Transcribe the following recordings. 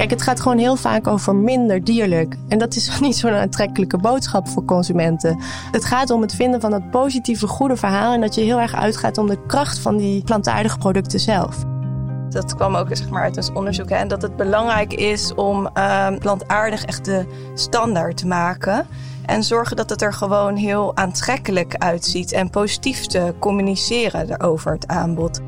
Kijk, het gaat gewoon heel vaak over minder dierlijk. En dat is niet zo'n aantrekkelijke boodschap voor consumenten. Het gaat om het vinden van dat positieve, goede verhaal. En dat je heel erg uitgaat om de kracht van die plantaardige producten zelf. Dat kwam ook zeg maar, uit ons onderzoek. Hè, en dat het belangrijk is om uh, plantaardig echt de standaard te maken. En zorgen dat het er gewoon heel aantrekkelijk uitziet. En positief te communiceren over het aanbod.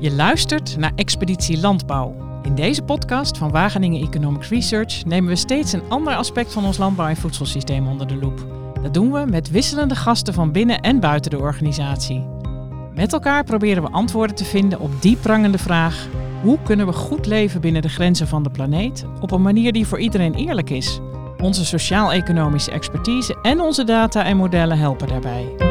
Je luistert naar Expeditie Landbouw. In deze podcast van Wageningen Economic Research nemen we steeds een ander aspect van ons landbouw- en voedselsysteem onder de loep. Dat doen we met wisselende gasten van binnen en buiten de organisatie. Met elkaar proberen we antwoorden te vinden op die prangende vraag: hoe kunnen we goed leven binnen de grenzen van de planeet op een manier die voor iedereen eerlijk is? Onze sociaal-economische expertise en onze data en modellen helpen daarbij.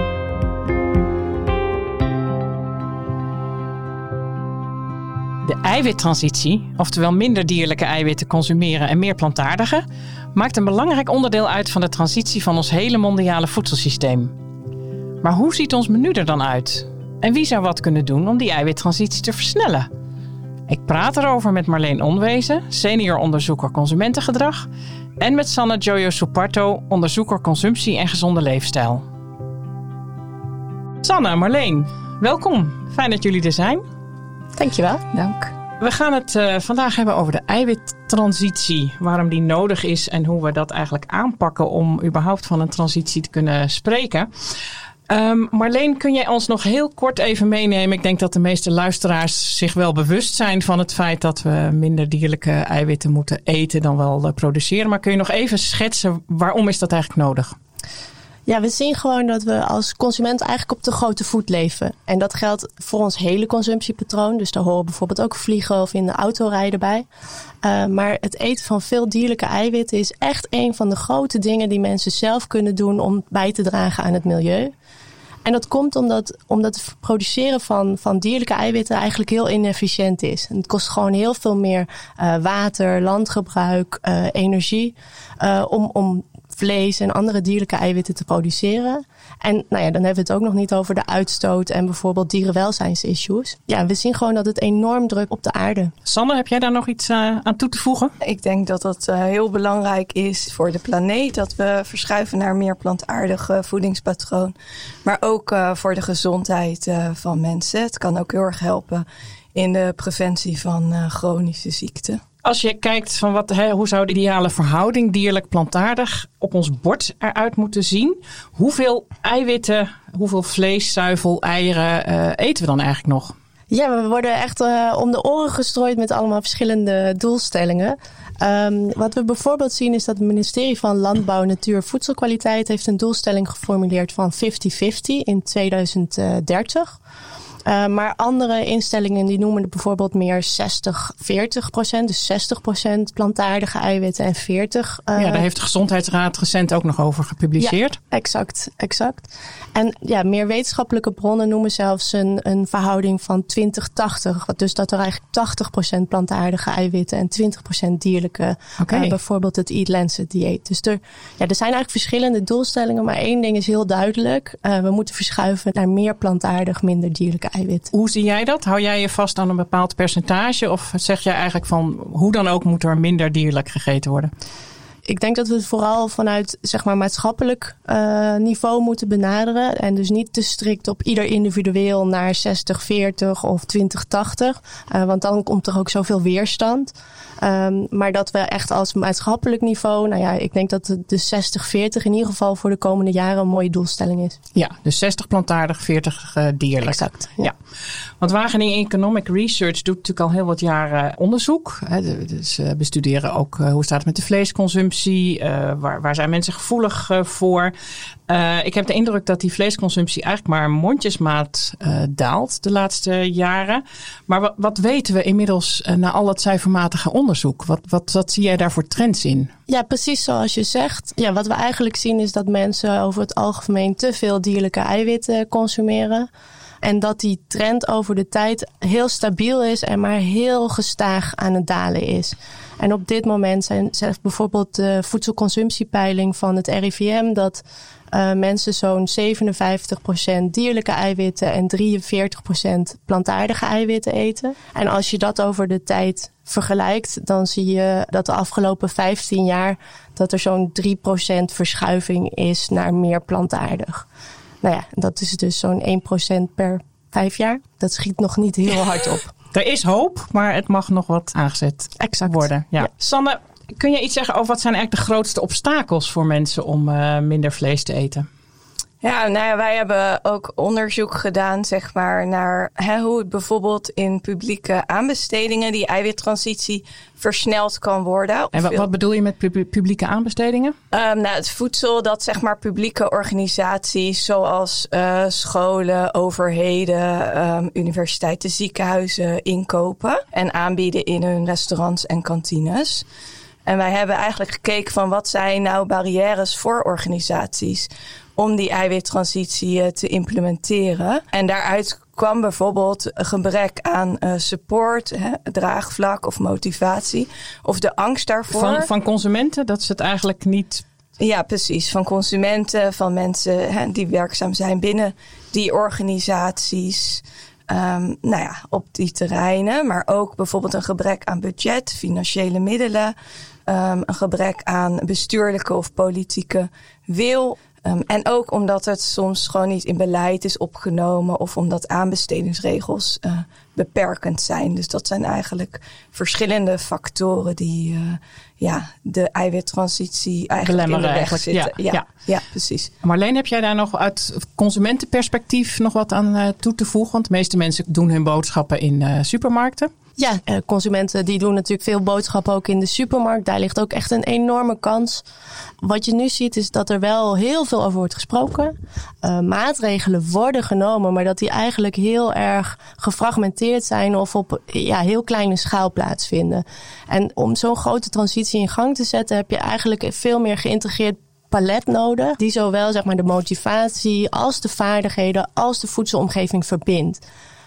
De eiwittransitie, oftewel minder dierlijke eiwitten consumeren en meer plantaardige, maakt een belangrijk onderdeel uit van de transitie van ons hele mondiale voedselsysteem. Maar hoe ziet ons menu er dan uit? En wie zou wat kunnen doen om die eiwittransitie te versnellen? Ik praat erover met Marleen Onwezen, senior onderzoeker consumentengedrag, en met Sanne Jojo Suparto, onderzoeker consumptie en gezonde leefstijl. Sanne, Marleen, welkom. Fijn dat jullie er zijn. Dankjewel. Dank. We gaan het uh, vandaag hebben over de eiwittransitie. Waarom die nodig is en hoe we dat eigenlijk aanpakken om überhaupt van een transitie te kunnen spreken. Um, Marleen, kun jij ons nog heel kort even meenemen? Ik denk dat de meeste luisteraars zich wel bewust zijn van het feit dat we minder dierlijke eiwitten moeten eten dan wel uh, produceren. Maar kun je nog even schetsen waarom is dat eigenlijk nodig? Ja, we zien gewoon dat we als consument eigenlijk op de grote voet leven. En dat geldt voor ons hele consumptiepatroon. Dus daar horen bijvoorbeeld ook vliegen of in de auto rijden bij. Uh, maar het eten van veel dierlijke eiwitten is echt een van de grote dingen die mensen zelf kunnen doen om bij te dragen aan het milieu. En dat komt omdat, omdat het produceren van, van dierlijke eiwitten eigenlijk heel inefficiënt is. Het kost gewoon heel veel meer uh, water, landgebruik, uh, energie uh, om, om vlees en andere dierlijke eiwitten te produceren. En nou ja, dan hebben we het ook nog niet over de uitstoot en bijvoorbeeld dierenwelzijnsissues. Ja, we zien gewoon dat het enorm druk op de aarde. Sanne, heb jij daar nog iets uh, aan toe te voegen? Ik denk dat dat uh, heel belangrijk is voor de planeet. Dat we verschuiven naar meer plantaardig voedingspatroon. Maar ook uh, voor de gezondheid van mensen. Het kan ook heel erg helpen in de preventie van chronische ziekten. Als je kijkt van wat, hè, hoe zou de ideale verhouding dierlijk-plantaardig op ons bord eruit moeten zien? Hoeveel eiwitten, hoeveel vlees, zuivel, eieren uh, eten we dan eigenlijk nog? Ja, we worden echt uh, om de oren gestrooid met allemaal verschillende doelstellingen. Um, wat we bijvoorbeeld zien is dat het ministerie van Landbouw, Natuur en Voedselkwaliteit heeft een doelstelling geformuleerd van 50-50 in 2030. Uh, maar andere instellingen die noemen bijvoorbeeld meer 60, 40 procent. Dus 60 procent plantaardige eiwitten en 40. Uh, ja, daar heeft de Gezondheidsraad recent ook nog over gepubliceerd. Ja, exact, exact. En ja, meer wetenschappelijke bronnen noemen zelfs een, een verhouding van 20-80. Dus dat er eigenlijk 80 procent plantaardige eiwitten en 20 procent dierlijke. Okay. Uh, bijvoorbeeld het Eat Lancet dieet. Dus er, ja, er zijn eigenlijk verschillende doelstellingen. Maar één ding is heel duidelijk. we moeten verschuiven naar meer plantaardig, minder dierlijke eiwit. Hoe zie jij dat? Hou jij je vast aan een bepaald percentage? Of zeg jij eigenlijk van hoe dan ook moet er minder dierlijk gegeten worden? Ik denk dat we het vooral vanuit zeg maar, maatschappelijk uh, niveau moeten benaderen. En dus niet te strikt op ieder individueel naar 60, 40 of 20, 80. Uh, want dan komt er ook zoveel weerstand. Um, maar dat we echt als maatschappelijk niveau, nou ja, ik denk dat de 60-40 in ieder geval voor de komende jaren een mooie doelstelling is. Ja, dus 60 plantaardig, 40 uh, dierlijk. Exact. Ja. ja. Want Wageningen Economic Research doet natuurlijk al heel wat jaren onderzoek. Hè, dus uh, bestuderen ook uh, hoe staat het met de vleesconsumptie, uh, waar, waar zijn mensen gevoelig voor. Uh, ik heb de indruk dat die vleesconsumptie eigenlijk maar mondjesmaat uh, daalt de laatste jaren. Maar wat, wat weten we inmiddels uh, na al het cijfermatige onderzoek? Wat, wat, wat zie jij daar voor trends in? Ja, precies zoals je zegt. Ja, wat we eigenlijk zien is dat mensen over het algemeen te veel dierlijke eiwitten consumeren. En dat die trend over de tijd heel stabiel is en maar heel gestaag aan het dalen is. En op dit moment zijn, bijvoorbeeld de voedselconsumptiepeiling van het RIVM dat uh, mensen zo'n 57% dierlijke eiwitten en 43% plantaardige eiwitten eten. En als je dat over de tijd vergelijkt, dan zie je dat de afgelopen 15 jaar dat er zo'n 3% verschuiving is naar meer plantaardig. Nou ja, dat is dus zo'n 1% per vijf jaar. Dat schiet nog niet heel hard op. Er is hoop, maar het mag nog wat aangezet exact. worden. Ja. Sanne, kun je iets zeggen over wat zijn eigenlijk de grootste obstakels voor mensen om uh, minder vlees te eten? Ja, nou ja, wij hebben ook onderzoek gedaan, zeg maar, naar hè, hoe het bijvoorbeeld in publieke aanbestedingen die eiwittransitie versneld kan worden. En wat, wat bedoel je met publieke aanbestedingen? Um, nou, het voedsel dat zeg maar publieke organisaties zoals uh, scholen, overheden, um, universiteiten, ziekenhuizen inkopen en aanbieden in hun restaurants en kantines. En wij hebben eigenlijk gekeken van wat zijn nou barrières voor organisaties om die eiwittransitie eh, te implementeren. En daaruit kwam bijvoorbeeld een gebrek aan uh, support, hè, draagvlak of motivatie. Of de angst daarvoor. Van, van consumenten, dat ze het eigenlijk niet. Ja, precies. Van consumenten, van mensen hè, die werkzaam zijn binnen die organisaties. Um, nou ja, op die terreinen. Maar ook bijvoorbeeld een gebrek aan budget, financiële middelen. Um, een gebrek aan bestuurlijke of politieke wil. Um, en ook omdat het soms gewoon niet in beleid is opgenomen of omdat aanbestedingsregels uh, beperkend zijn. Dus dat zijn eigenlijk verschillende factoren die uh, ja, de eiwittransitie eigenlijk in de weg zitten. Ja, ja, ja. precies. Marleen, heb jij daar nog uit consumentenperspectief nog wat aan uh, toe te voegen? Want de meeste mensen doen hun boodschappen in supermarkten. Ja, eh, consumenten die doen natuurlijk veel boodschappen ook in de supermarkt. Daar ligt ook echt een enorme kans. Wat je nu ziet is dat er wel heel veel over wordt gesproken. Uh, maatregelen worden genomen, maar dat die eigenlijk heel erg gefragmenteerd zijn of op ja, heel kleine schaal plaatsvinden. En om zo'n grote transitie in gang te zetten heb je eigenlijk veel meer geïntegreerd palet nodig. Die zowel zeg maar, de motivatie als de vaardigheden als de voedselomgeving verbindt.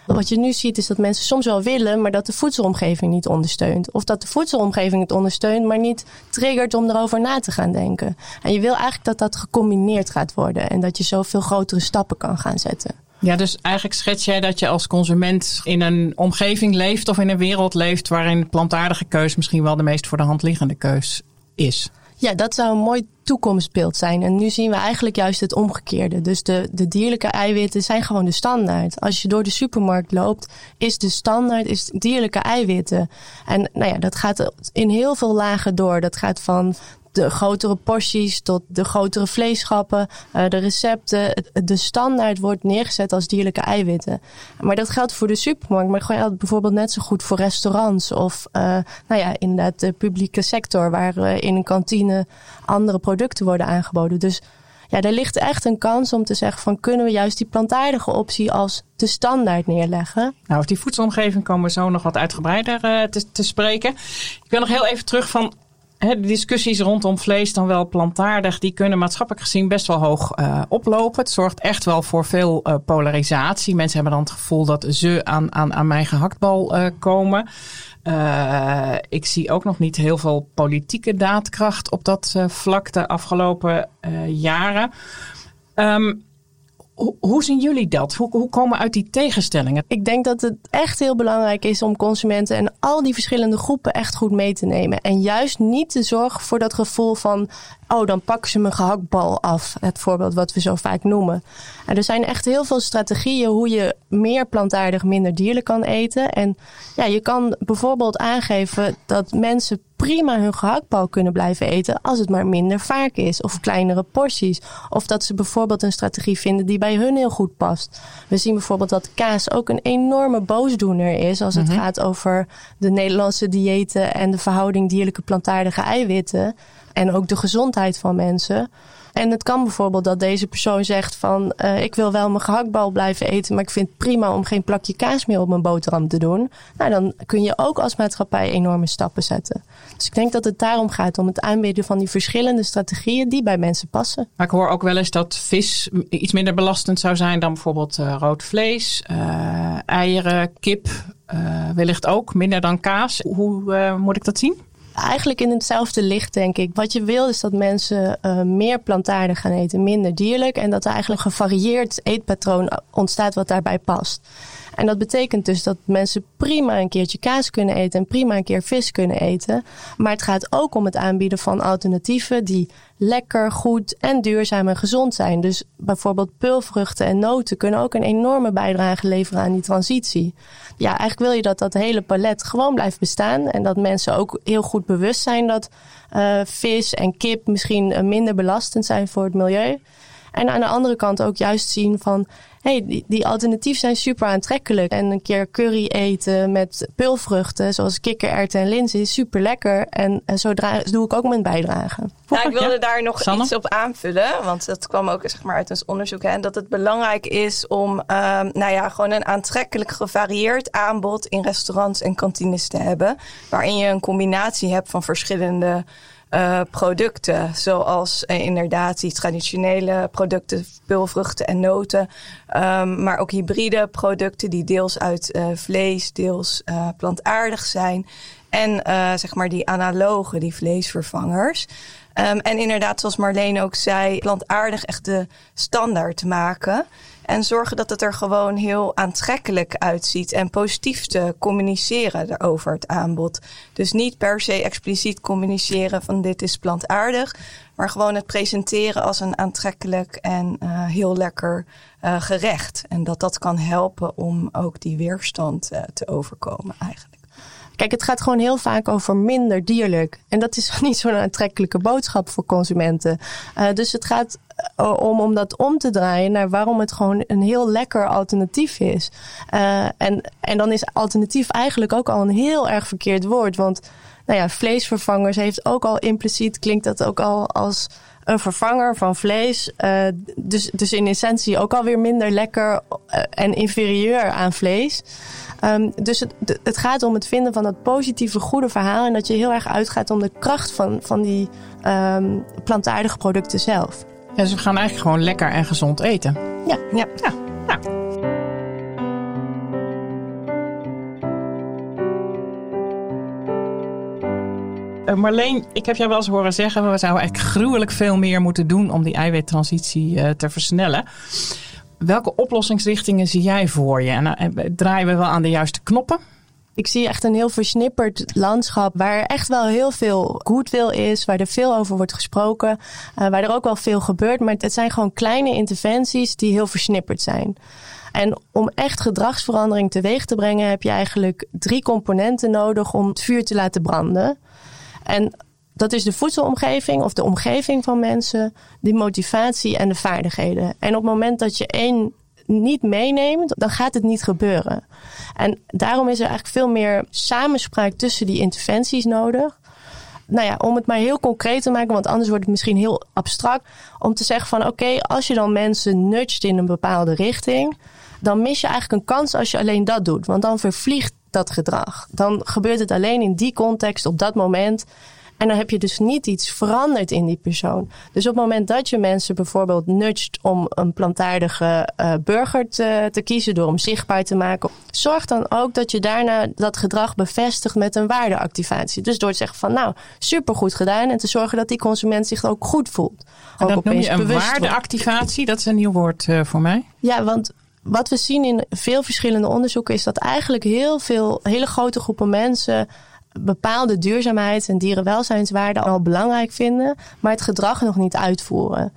Wat je nu ziet is dat mensen soms wel willen, maar dat de voedselomgeving niet ondersteunt. Of dat de voedselomgeving het ondersteunt, maar niet triggert om erover na te gaan denken. En je wil eigenlijk dat dat gecombineerd gaat worden en dat je zoveel grotere stappen kan gaan zetten. Ja, dus eigenlijk schets jij dat je als consument in een omgeving leeft of in een wereld leeft waarin plantaardige keus misschien wel de meest voor de hand liggende keus is. Ja, dat zou een mooi toekomstbeeld zijn. En nu zien we eigenlijk juist het omgekeerde. Dus de, de dierlijke eiwitten zijn gewoon de standaard. Als je door de supermarkt loopt, is de standaard is dierlijke eiwitten. En nou ja, dat gaat in heel veel lagen door. Dat gaat van de grotere porties tot de grotere vleesschappen, uh, de recepten. De standaard wordt neergezet als dierlijke eiwitten. Maar dat geldt voor de supermarkt, maar geldt bijvoorbeeld net zo goed voor restaurants of uh, nou ja, inderdaad de publieke sector waar uh, in een kantine andere producten worden aangeboden. Dus ja, er ligt echt een kans om te zeggen van kunnen we juist die plantaardige optie als de standaard neerleggen. Nou, over die voedselomgeving komen we zo nog wat uitgebreider te, te spreken. Ik wil nog heel even terug van de discussies rondom vlees dan wel plantaardig, die kunnen maatschappelijk gezien best wel hoog uh, oplopen. Het zorgt echt wel voor veel uh, polarisatie. Mensen hebben dan het gevoel dat ze aan, aan, aan mijn gehaktbal uh, komen. ik zie ook nog niet heel veel politieke daadkracht op dat vlak de afgelopen jaren. Um, hoe zien jullie dat? Hoe, komen uit die tegenstellingen? Ik denk dat het echt heel belangrijk is om consumenten en al die verschillende groepen echt goed mee te nemen. En juist niet te zorgen voor dat gevoel van, oh, dan pakken ze mijn gehaktbal af. Het voorbeeld wat we zo vaak noemen. En er zijn echt heel veel strategieën hoe je meer plantaardig, minder dierlijk kan eten. En ja, je kan bijvoorbeeld aangeven dat mensen prima hun gehaktbal kunnen blijven eten als het maar minder vaak is of kleinere porties. Of dat ze bijvoorbeeld een strategie vinden die bij hun heel goed past. We zien bijvoorbeeld dat kaas ook een enorme boosdoener is als het mhm. gaat over de Nederlandse diëten en de verhouding dierlijke plantaardige eiwitten en ook de gezondheid van mensen. En het kan bijvoorbeeld dat deze persoon zegt van uh, ik wil wel mijn gehaktbal blijven eten, maar ik vind het prima om geen plakje kaas meer op mijn boterham te doen. Nou, dan kun je ook als maatschappij enorme stappen zetten. Dus ik denk dat het daarom gaat om het aanbieden van die verschillende strategieën die bij mensen passen. Maar ik hoor ook wel eens dat vis iets minder belastend zou zijn dan bijvoorbeeld uh, rood vlees, uh, eieren, kip, wellicht ook minder dan kaas. Hoe moet ik dat zien? Eigenlijk in hetzelfde licht, denk ik. Wat je wil is dat mensen uh, meer plantaardig gaan eten, minder dierlijk. En dat er eigenlijk een gevarieerd eetpatroon ontstaat wat daarbij past. En dat betekent dus dat mensen prima een keertje kaas kunnen eten en prima een keer vis kunnen eten. Maar het gaat ook om het aanbieden van alternatieven die lekker, goed en duurzaam en gezond zijn. Dus bijvoorbeeld peulvruchten en noten kunnen ook een enorme bijdrage leveren aan die transitie. Ja, eigenlijk wil je dat dat hele palet gewoon blijft bestaan en dat mensen ook heel goed bewust zijn dat uh, vis en kip misschien minder belastend zijn voor het milieu. En aan de andere kant ook juist zien van hey, die, die alternatieven zijn super aantrekkelijk. En een keer curry eten met peulvruchten, zoals kikkererwten en linzen, is super lekker. En, en zo doe ik ook mijn bijdrage. Nou, ik wilde daar nog iets op aanvullen, want dat kwam ook zeg maar, uit ons onderzoek. Hè, en dat het belangrijk is om um, nou ja, gewoon een aantrekkelijk gevarieerd aanbod in restaurants en kantines te hebben. Waarin je een combinatie hebt van verschillende uh, producten. Zoals uh, inderdaad die traditionele producten, pulvruchten en noten. Um, maar ook hybride producten die deels uit uh, vlees, deels plantaardig zijn. En zeg maar die analoge, die vleesvervangers. Um, en inderdaad, zoals Marleen ook zei, plantaardig echt de standaard maken. En zorgen dat het er gewoon heel aantrekkelijk uitziet. En positief te communiceren over het aanbod. Dus niet per se expliciet communiceren van dit is plantaardig. Maar gewoon het presenteren als een aantrekkelijk en uh, heel lekker uh, gerecht. En dat dat kan helpen om ook die weerstand uh, te overkomen eigenlijk. Kijk, het gaat gewoon heel vaak over minder dierlijk. En dat is niet zo'n aantrekkelijke boodschap voor consumenten. Uh, dus het gaat eh, om, om dat om te draaien naar waarom het gewoon een heel lekker alternatief is. Uh, en, en dan is alternatief eigenlijk ook al een heel erg verkeerd woord. Want nou ja, vleesvervangers heeft ook al impliciet, klinkt dat ook al als een vervanger van vlees. Uh, dus, dus in essentie ook alweer minder lekker en inferieur aan vlees. Um, dus het, het gaat om het vinden van dat positieve, goede verhaal. En dat je heel erg uitgaat om de kracht van, van die um, plantaardige producten zelf. Ja, dus we gaan eigenlijk gewoon lekker en gezond eten. Ja, ja. ja. Nou. Marleen, ik heb jou wel eens horen zeggen... we zouden eigenlijk gruwelijk veel meer moeten doen... om die eiwittransitie uh, te versnellen. Welke oplossingsrichtingen zie jij voor je? En uh, draaien we wel aan de juiste knoppen? Ik zie echt een heel versnipperd landschap waar echt wel heel veel goodwill is, waar er veel over wordt gesproken, waar er ook wel veel gebeurt. Maar het zijn gewoon kleine interventies die heel versnipperd zijn. En om echt gedragsverandering teweeg te brengen, heb je eigenlijk drie componenten nodig om het vuur te laten branden. En dat is de voedselomgeving of de omgeving van mensen, de motivatie en de vaardigheden. En op het moment dat je één niet meeneemt, dan gaat het niet gebeuren. En daarom is er eigenlijk veel meer samenspraak tussen die interventies nodig. Nou ja, om het maar heel concreet te maken, want anders wordt het misschien heel abstract. Om te zeggen van oké, als je dan mensen nudgt in een bepaalde richting, dan mis je eigenlijk een kans als je alleen dat doet. Want dan vervliegt dat gedrag. Dan gebeurt het alleen in die context op dat moment. En dan heb je dus niet iets veranderd in die persoon. Dus op het moment dat je mensen bijvoorbeeld nudgt om een plantaardige uh, burger te, te kiezen, door hem zichtbaar te maken, zorg dan ook dat je daarna dat gedrag bevestigt met een waardeactivatie. Dus door te zeggen van nou, supergoed gedaan en te zorgen dat die consument zich ook goed voelt. En dat noem je een waardeactivatie, dat is een nieuw woord uh, voor mij. Ja, want wat we zien in veel verschillende onderzoeken is dat eigenlijk heel veel, hele grote groepen mensen bepaalde duurzaamheids- en dierenwelzijnswaarden al belangrijk vinden, maar het gedrag nog niet uitvoeren.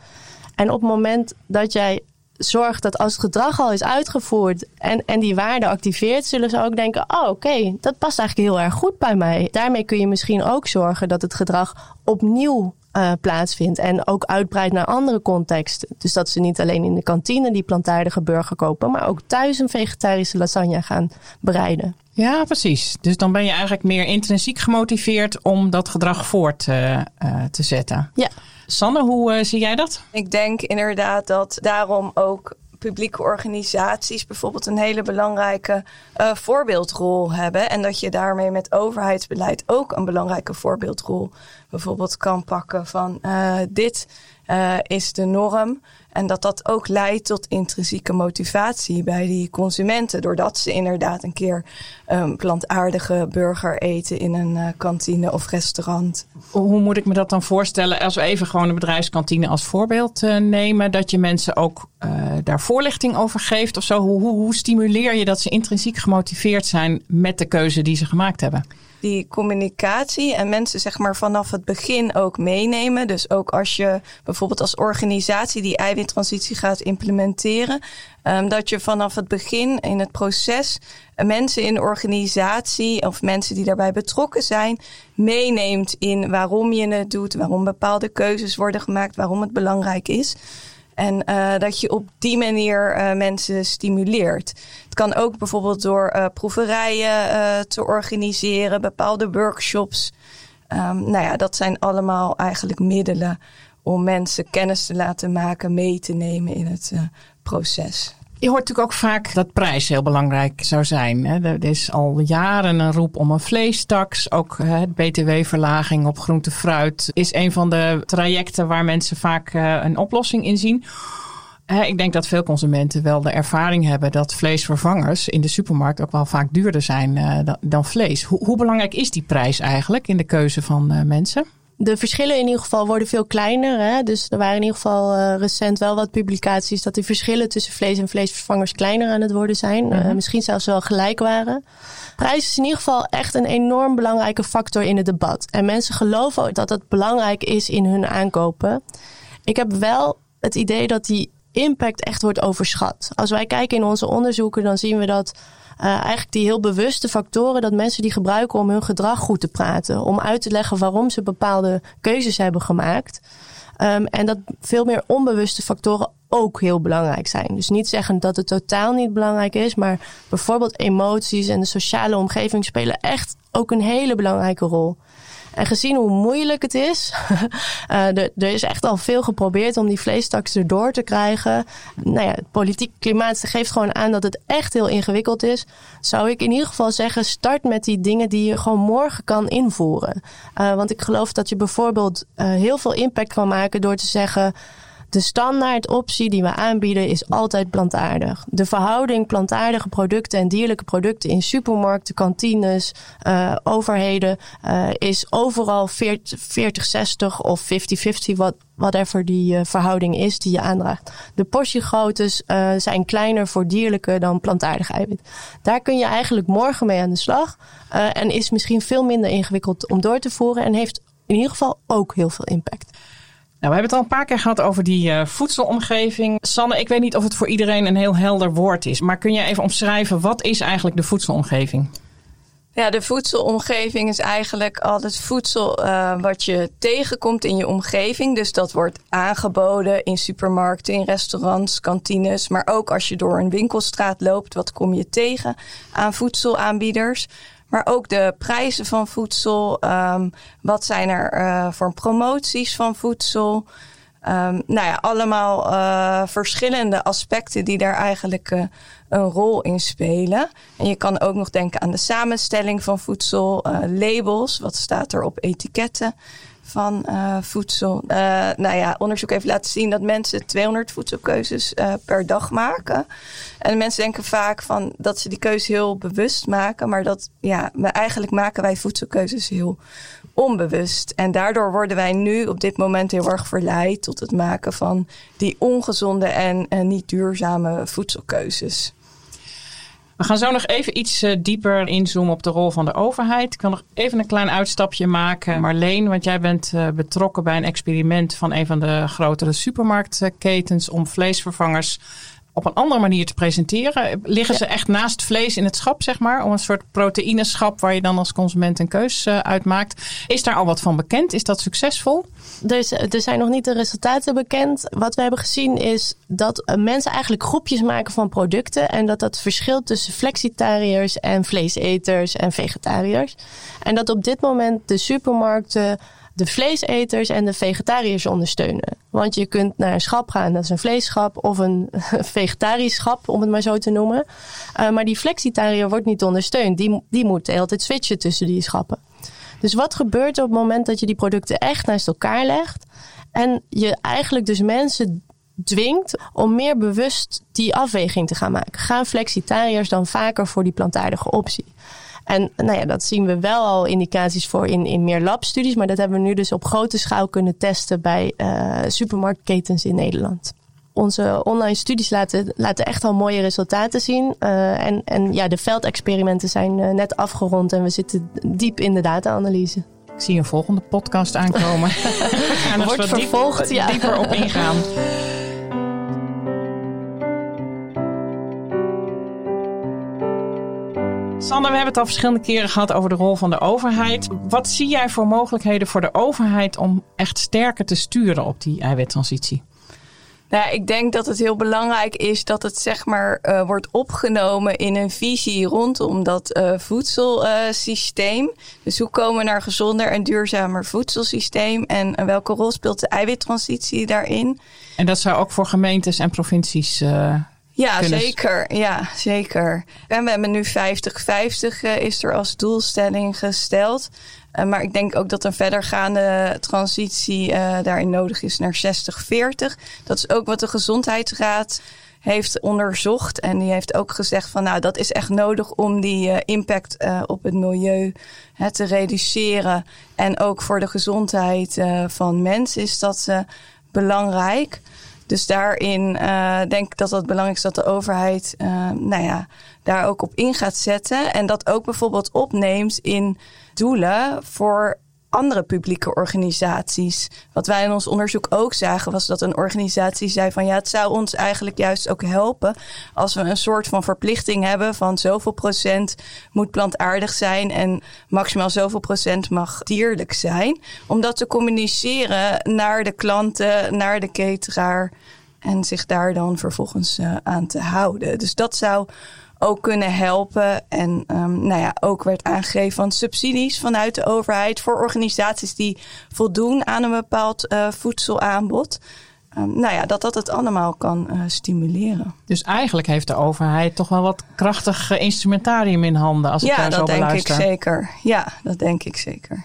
En op het moment dat jij zorgt dat als het gedrag al is uitgevoerd en, en die waarde activeert, zullen ze ook denken: oh, oké, dat past eigenlijk heel erg goed bij mij. Daarmee kun je misschien ook zorgen dat het gedrag opnieuw uh, plaatsvindt. En ook uitbreidt naar andere contexten. Dus dat ze niet alleen in de kantine die plantaardige burger kopen, maar ook thuis een vegetarische lasagne gaan bereiden. Ja, precies. Dus dan ben je eigenlijk meer intrinsiek gemotiveerd om dat gedrag voort uh, uh, te zetten. Ja. Sanne, hoe zie jij dat? Ik denk inderdaad dat daarom ook publieke organisaties bijvoorbeeld een hele belangrijke uh, voorbeeldrol hebben. En dat je daarmee met overheidsbeleid ook een belangrijke voorbeeldrol bijvoorbeeld kan pakken van uh, dit uh, is de norm. En dat dat ook leidt tot intrinsieke motivatie bij die consumenten. Doordat ze inderdaad een keer um, plantaardige burger eten in een uh, kantine of restaurant. Hoe moet ik me dat dan voorstellen als we even gewoon de bedrijfskantine als voorbeeld uh, nemen? Dat je mensen ook uh, daar voorlichting over geeft of zo? Hoe, hoe, hoe stimuleer je dat ze intrinsiek gemotiveerd zijn met de keuze die ze gemaakt hebben? Die communicatie en mensen zeg maar vanaf het begin ook meenemen. Dus ook als je bijvoorbeeld als organisatie die eiwittransitie gaat implementeren, um, dat je vanaf het begin in het proces mensen in de organisatie of mensen die daarbij betrokken zijn, meeneemt in waarom je het doet, waarom bepaalde keuzes worden gemaakt, waarom het belangrijk is. En uh, dat je op die manier uh, mensen stimuleert. Het kan ook bijvoorbeeld door uh, proeverijen te organiseren, bepaalde workshops. Um, nou ja, dat zijn allemaal eigenlijk middelen om mensen kennis te laten maken, mee te nemen in het proces. Je hoort natuurlijk ook vaak dat prijs heel belangrijk zou zijn. Er is al jaren een roep om een vleestaks. Ook het btw-verlaging op groente fruit is een van de trajecten waar mensen vaak eh, een oplossing in zien. Ik denk dat veel consumenten wel de ervaring hebben dat vleesvervangers in de supermarkt ook wel vaak duurder zijn eh, dan vlees. Hoe belangrijk is die prijs eigenlijk in de keuze van eh, mensen? De verschillen in ieder geval worden veel kleiner. Hè? Dus er waren in ieder geval uh, recent wel wat publicaties dat de verschillen tussen vlees en vleesvervangers kleiner aan het worden zijn. Uh, misschien zelfs wel gelijk waren. Prijs is in ieder geval echt een enorm belangrijke factor in het debat. En mensen geloven dat het belangrijk is in hun aankopen. Ik heb wel het idee dat die impact echt wordt overschat. Als wij kijken in onze onderzoeken, dan zien we dat uh, eigenlijk die heel bewuste factoren dat mensen die gebruiken om hun gedrag goed te praten. Om uit te leggen waarom ze bepaalde keuzes hebben gemaakt. Um, en dat veel meer onbewuste factoren ook heel belangrijk zijn. Dus niet zeggen dat het totaal niet belangrijk is, maar bijvoorbeeld emoties en de sociale omgeving spelen echt ook een hele belangrijke rol. En gezien hoe moeilijk het is, uh, er, er is echt al veel geprobeerd om die vleestaks erdoor te krijgen. Nou ja, het politiek klimaat geeft gewoon aan dat het echt heel ingewikkeld is. Zou ik in ieder geval zeggen, start met die dingen die je gewoon morgen kan invoeren. Uh, want ik geloof dat je bijvoorbeeld uh, heel veel impact kan maken door te zeggen. De standaard optie die we aanbieden is altijd plantaardig. De verhouding plantaardige producten en dierlijke producten in supermarkten, kantines, uh, overheden uh, is overal 40-60 of 50-50, wat, whatever die uh, verhouding is die je aandraagt. De portiegroottes zijn kleiner voor dierlijke dan plantaardig eiwit. Daar kun je eigenlijk morgen mee aan de slag en is misschien veel minder ingewikkeld om door te voeren en heeft in ieder geval ook heel veel impact. Nou, we hebben het al een paar keer gehad over die uh, voedselomgeving. Sanne, ik weet niet of het voor iedereen een heel helder woord is. Maar kun je even omschrijven, wat is eigenlijk de voedselomgeving? Ja, de voedselomgeving is eigenlijk al het voedsel uh, wat je tegenkomt in je omgeving. Dus dat wordt aangeboden in supermarkten, in restaurants, kantines. Maar ook als je door een winkelstraat loopt, wat kom je tegen aan voedselaanbieders? Maar ook de prijzen van voedsel. Um, wat zijn er uh, voor promoties van voedsel? Um, nou ja, allemaal uh, verschillende aspecten die daar eigenlijk uh, een rol in spelen. En je kan ook nog denken aan de samenstelling van voedsel, labels, wat staat er op etiketten van uh, voedsel. Uh, nou ja, onderzoek heeft laten zien dat mensen 200 voedselkeuzes uh, per dag maken. En mensen denken vaak van dat ze die keuze heel bewust maken, maar dat ja, eigenlijk maken wij voedselkeuzes heel onbewust. En daardoor worden wij nu op dit moment heel erg verleid tot het maken van die ongezonde en, en niet duurzame voedselkeuzes. We gaan zo nog even iets uh, dieper inzoomen op de rol van de overheid. Ik wil nog even een klein uitstapje maken. Marleen, want jij bent uh, betrokken bij een experiment van een van de grotere supermarktketens om vleesvervangers op een andere manier te presenteren. Liggen ze echt naast vlees in het schap, zeg maar? Om een soort proteïneschap waar je dan als consument een keus uh, uit maakt. Is daar al wat van bekend? Is dat succesvol? Dus er zijn nog niet de resultaten bekend. Wat we hebben gezien is dat eh, mensen eigenlijk groepjes maken van producten. En dat dat verschilt tussen flexitariërs en vleeseters en vegetariërs. En dat op dit moment de supermarkten de vleeseters en de vegetariërs ondersteunen. Want je kunt naar een schap gaan, dat is een vleesschap of een vegetarisch schap, om het maar zo te noemen. Uh, maar die flexitariër wordt niet ondersteund. Die, die moet de hele tijd switchen tussen die schappen. Dus wat gebeurt er op het moment dat je die producten echt naast elkaar legt en je eigenlijk dus mensen dwingt om meer bewust die afweging te gaan maken? Gaan flexitariërs dan vaker voor die plantaardige optie? En nou ja, dat zien we wel al indicaties voor in, in meer labstudies. Maar dat hebben we nu dus op grote schaal kunnen testen bij uh, supermarktketens in Nederland. Onze online studies laten, laten echt al mooie resultaten zien. Uh, en, en ja, de veldexperimenten zijn uh, net afgerond en we zitten diep in de data-analyse. Ik zie een volgende podcast aankomen. we gaan er Wordt vervolgd, diep, ja. dieper op ingaan. Sander, we hebben het al verschillende keren gehad over de rol van de overheid. Wat zie jij voor mogelijkheden voor de overheid om echt sterker te sturen op die eiwittransitie? Nou, ik denk dat het heel belangrijk is dat het zeg maar uh, wordt opgenomen in een visie rondom dat uh, voedselsysteem. Dus hoe komen we naar een gezonder en duurzamer voedselsysteem en welke rol speelt de eiwittransitie daarin? En dat zou ook voor gemeentes en provincies ja, zeker. Ja, zeker. En we hebben nu 50-50 uh, is er als doelstelling gesteld. Uh, maar ik denk ook dat een verdergaande transitie uh, daarin nodig is naar 60-40. Dat is ook wat de Gezondheidsraad heeft onderzocht. En die heeft ook gezegd van nou, dat is echt nodig om die uh, impact uh, op het milieu hè, te reduceren. En ook voor de gezondheid uh, van mensen is dat belangrijk. Dus daarin uh, denk ik dat het belangrijk is dat de overheid uh, nou ja, daar ook op in gaat zetten. En dat ook bijvoorbeeld opneemt in doelen voor andere publieke organisaties. Wat wij in ons onderzoek ook zagen, was dat een organisatie zei van ja, het zou ons eigenlijk juist ook helpen als we een soort van verplichting hebben van zoveel procent moet plantaardig zijn en maximaal zoveel procent mag dierlijk zijn. Om dat te communiceren naar de klanten, naar de cateraar en zich daar dan vervolgens uh, aan te houden. Dus dat zou ook kunnen helpen. En um, nou ja, ook werd aangegeven van subsidies vanuit de overheid voor organisaties die voldoen aan een bepaald uh, voedselaanbod. Um, nou ja, dat dat het allemaal kan uh, stimuleren. Dus eigenlijk heeft de overheid toch wel wat krachtig instrumentarium in handen als ik ja, daar zo dat denk beluister. ik zeker. Ja, dat denk ik zeker.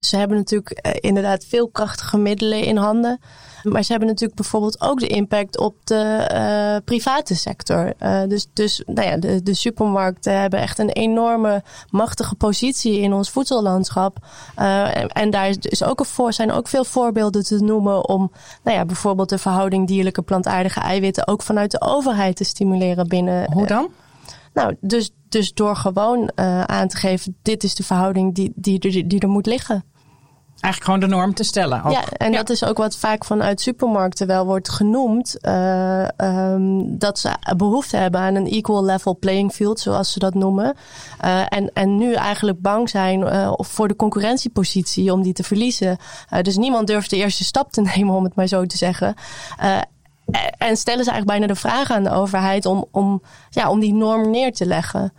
Ze hebben natuurlijk uh, inderdaad veel krachtige middelen in handen. Maar ze hebben natuurlijk bijvoorbeeld ook de impact op de uh, private sector. Uh, dus dus nou ja, de, de supermarkten hebben echt een enorme machtige positie in ons voedsellandschap. Uh, en, en, daar is ook een voor, zijn ook veel voorbeelden te noemen om nou ja, bijvoorbeeld de verhouding dierlijke plantaardige eiwitten ook vanuit de overheid te stimuleren binnen. Hoe dan? Nou, dus, dus door gewoon aan te geven, dit is de verhouding die, die, die, die er moet liggen. Eigenlijk gewoon de norm te stellen. Ook. Ja, en ja. dat is ook wat vaak vanuit supermarkten wel wordt genoemd. Uh, um, dat ze behoefte hebben aan een equal level playing field, zoals ze dat noemen. Uh, en, en nu eigenlijk bang zijn uh, voor de concurrentiepositie om die te verliezen. dus niemand durft de eerste stap te nemen, om het maar zo te zeggen. En stellen ze eigenlijk bijna de vraag aan de overheid om, om, ja, om die norm neer te leggen.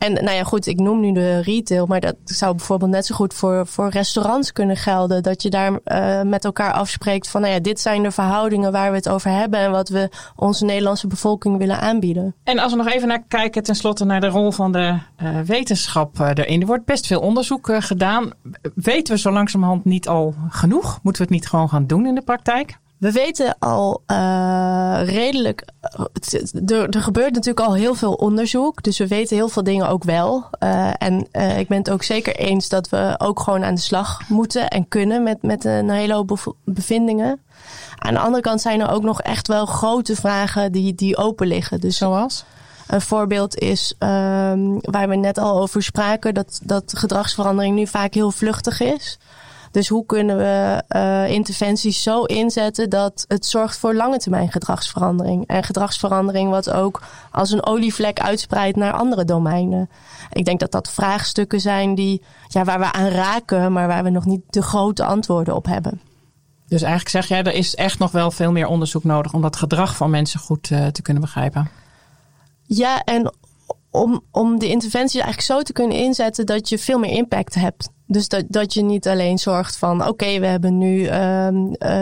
En nou ja, goed, ik noem nu de retail, maar dat zou bijvoorbeeld net zo goed voor, voor restaurants kunnen gelden. Dat je daar uh, met elkaar afspreekt van, nou ja, dit zijn de verhoudingen waar we het over hebben en wat we onze Nederlandse bevolking willen aanbieden. En als we nog even naar kijken, tenslotte naar de rol van de uh, wetenschap erin. Er wordt best veel onderzoek gedaan. Weten we zo langzamerhand niet al genoeg? Moeten we het niet gewoon gaan doen in de praktijk? We weten al uh, redelijk. Er, er, gebeurt natuurlijk al heel veel onderzoek. Dus we weten heel veel dingen ook wel. Uh, en uh, ik ben het ook zeker eens dat we ook gewoon aan de slag moeten en kunnen met, met een hele hoop bevindingen. Aan de andere kant zijn er ook nog echt wel grote vragen die, die open liggen. Dus Zoals? Een voorbeeld is um, waar we net al over spraken, dat, dat gedragsverandering nu vaak heel vluchtig is. Dus hoe kunnen we uh, interventies zo inzetten dat het zorgt voor lange termijn gedragsverandering. En gedragsverandering wat ook als een olievlek uitspreidt naar andere domeinen. Ik denk dat dat vraagstukken zijn die, ja, waar we aan raken, maar waar we nog niet de grote antwoorden op hebben. Dus eigenlijk zeg jij, er is echt nog wel veel meer onderzoek nodig om dat gedrag van mensen goed uh, te kunnen begrijpen. Ja, en om, om de interventies eigenlijk zo te kunnen inzetten dat je veel meer impact hebt. Dus dat, dat je niet alleen zorgt van oké, we hebben nu uh,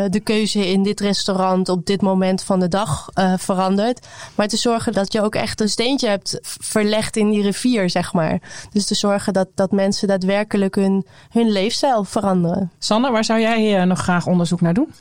de keuze in dit restaurant op dit moment van de dag uh, veranderd. Maar te zorgen dat je ook echt een steentje hebt verlegd in die rivier, zeg maar. Dus te zorgen dat, dat mensen daadwerkelijk hun, hun leefstijl veranderen. Sanne, waar zou jij nog graag onderzoek naar doen?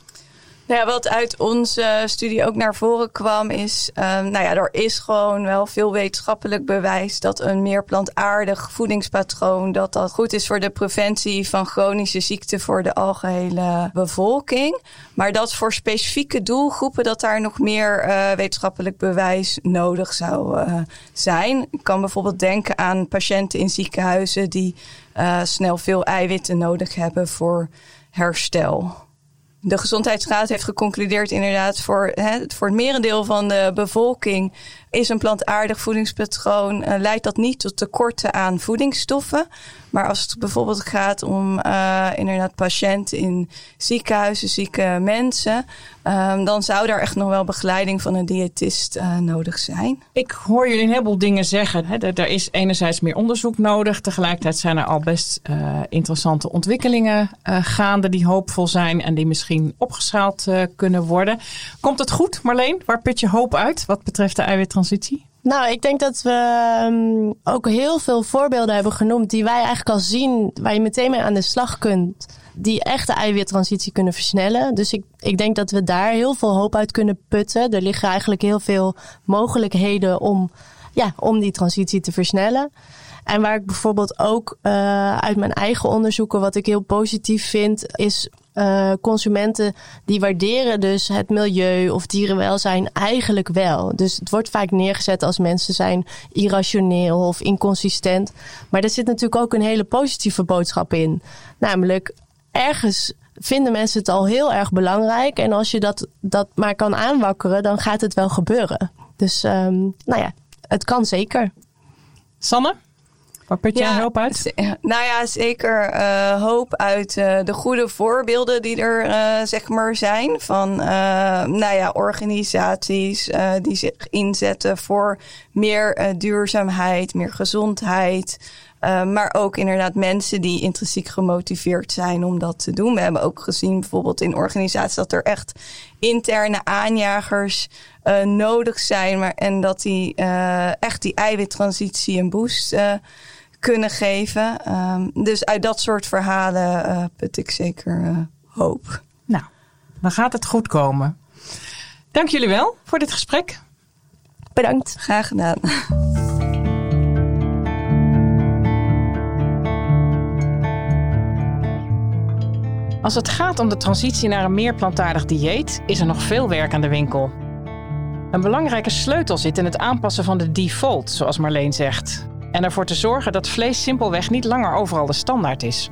Nou ja, wat uit onze studie ook naar voren kwam, is: um, nou ja, er is gewoon wel veel wetenschappelijk bewijs dat een meer plantaardig voedingspatroon dat dat goed is voor de preventie van chronische ziekten voor de algehele bevolking. Maar dat voor specifieke doelgroepen dat daar nog meer uh, wetenschappelijk bewijs nodig zou uh, zijn. Ik kan bijvoorbeeld denken aan patiënten in ziekenhuizen die uh, snel veel eiwitten nodig hebben voor herstel de Gezondheidsraad heeft geconcludeerd inderdaad voor, hè, voor het merendeel van de bevolking is een plantaardig voedingspatroon, uh, leidt dat niet tot tekorten aan voedingsstoffen. Maar als het bijvoorbeeld gaat om uh, inderdaad patiënten in ziekenhuizen, zieke mensen, um, dan zou daar echt nog wel begeleiding van een diëtist uh, nodig zijn. Ik hoor jullie een heleboel dingen zeggen. Hè. Er is enerzijds meer onderzoek nodig. Tegelijkertijd zijn er al best interessante ontwikkelingen gaande die hoopvol zijn en die misschien opgeschaald kunnen worden. Komt het goed, Marleen? Waar put je hoop uit wat betreft de eiwittransitie? Nou, ik denk dat we um, ook heel veel voorbeelden hebben genoemd die wij eigenlijk al zien, waar je meteen mee aan de slag kunt, die echt de eiwittransitie kunnen versnellen. Dus ik, ik denk dat we daar heel veel hoop uit kunnen putten. Er liggen eigenlijk heel veel mogelijkheden om, ja, om die transitie te versnellen. En waar ik bijvoorbeeld ook uh, uit mijn eigen onderzoeken, wat ik heel positief vind, is uh, consumenten die waarderen dus het milieu of dierenwelzijn eigenlijk wel. Dus het wordt vaak neergezet als mensen zijn irrationeel of inconsistent. Maar er zit natuurlijk ook een hele positieve boodschap in. Namelijk, ergens vinden mensen het al heel erg belangrijk. En als je dat, dat maar kan aanwakkeren, dan gaat het wel gebeuren. Dus um, nou ja, het kan zeker. Sanne? Waar put jij hoop uit? Nou ja, zeker uh, hoop uit uh, de goede voorbeelden die er uh, zeg maar zijn. Van nou ja, organisaties die zich inzetten voor meer duurzaamheid, meer gezondheid. maar ook inderdaad mensen die intrinsiek gemotiveerd zijn om dat te doen. We hebben ook gezien bijvoorbeeld in organisaties dat er echt interne aanjagers nodig zijn. Maar, en dat die echt die eiwittransitie een boost kunnen geven. Um, dus uit dat soort verhalen uh, put ik zeker uh, hoop. Nou, dan gaat het goed komen. Dank jullie wel voor dit gesprek. Bedankt. Graag gedaan. Als het gaat om de transitie naar een meer plantaardig dieet, is er nog veel werk aan de winkel. Een belangrijke sleutel zit in het aanpassen van de default, zoals Marleen zegt en ervoor te zorgen dat vlees simpelweg niet langer overal de standaard is.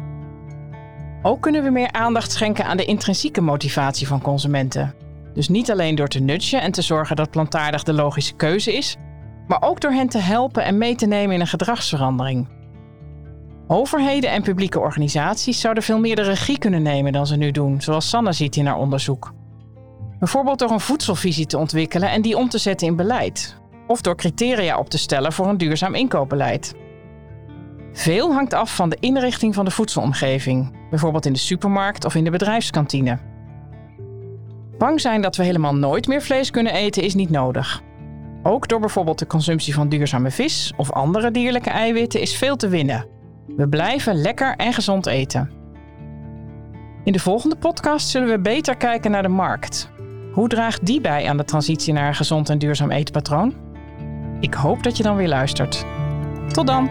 Ook kunnen we meer aandacht schenken aan de intrinsieke motivatie van consumenten. Dus niet alleen door te nudgen en te zorgen dat plantaardig de logische keuze is, maar ook door hen te helpen en mee te nemen in een gedragsverandering. Overheden en publieke organisaties zouden veel meer de regie kunnen nemen dan ze nu doen, zoals Sanne ziet in haar onderzoek. Bijvoorbeeld door een voedselvisie te ontwikkelen en die om te zetten in beleid, of door criteria op te stellen voor een duurzaam inkoopbeleid. Veel hangt af van de inrichting van de voedselomgeving, bijvoorbeeld in de supermarkt of in de bedrijfskantine. Bang zijn dat we helemaal nooit meer vlees kunnen eten is niet nodig. Ook door bijvoorbeeld de consumptie van duurzame vis of andere dierlijke eiwitten is veel te winnen. We blijven lekker en gezond eten. In de volgende podcast zullen we beter kijken naar de markt. Hoe draagt die bij aan de transitie naar een gezond en duurzaam eetpatroon? Ik hoop dat je dan weer luistert. Tot dan!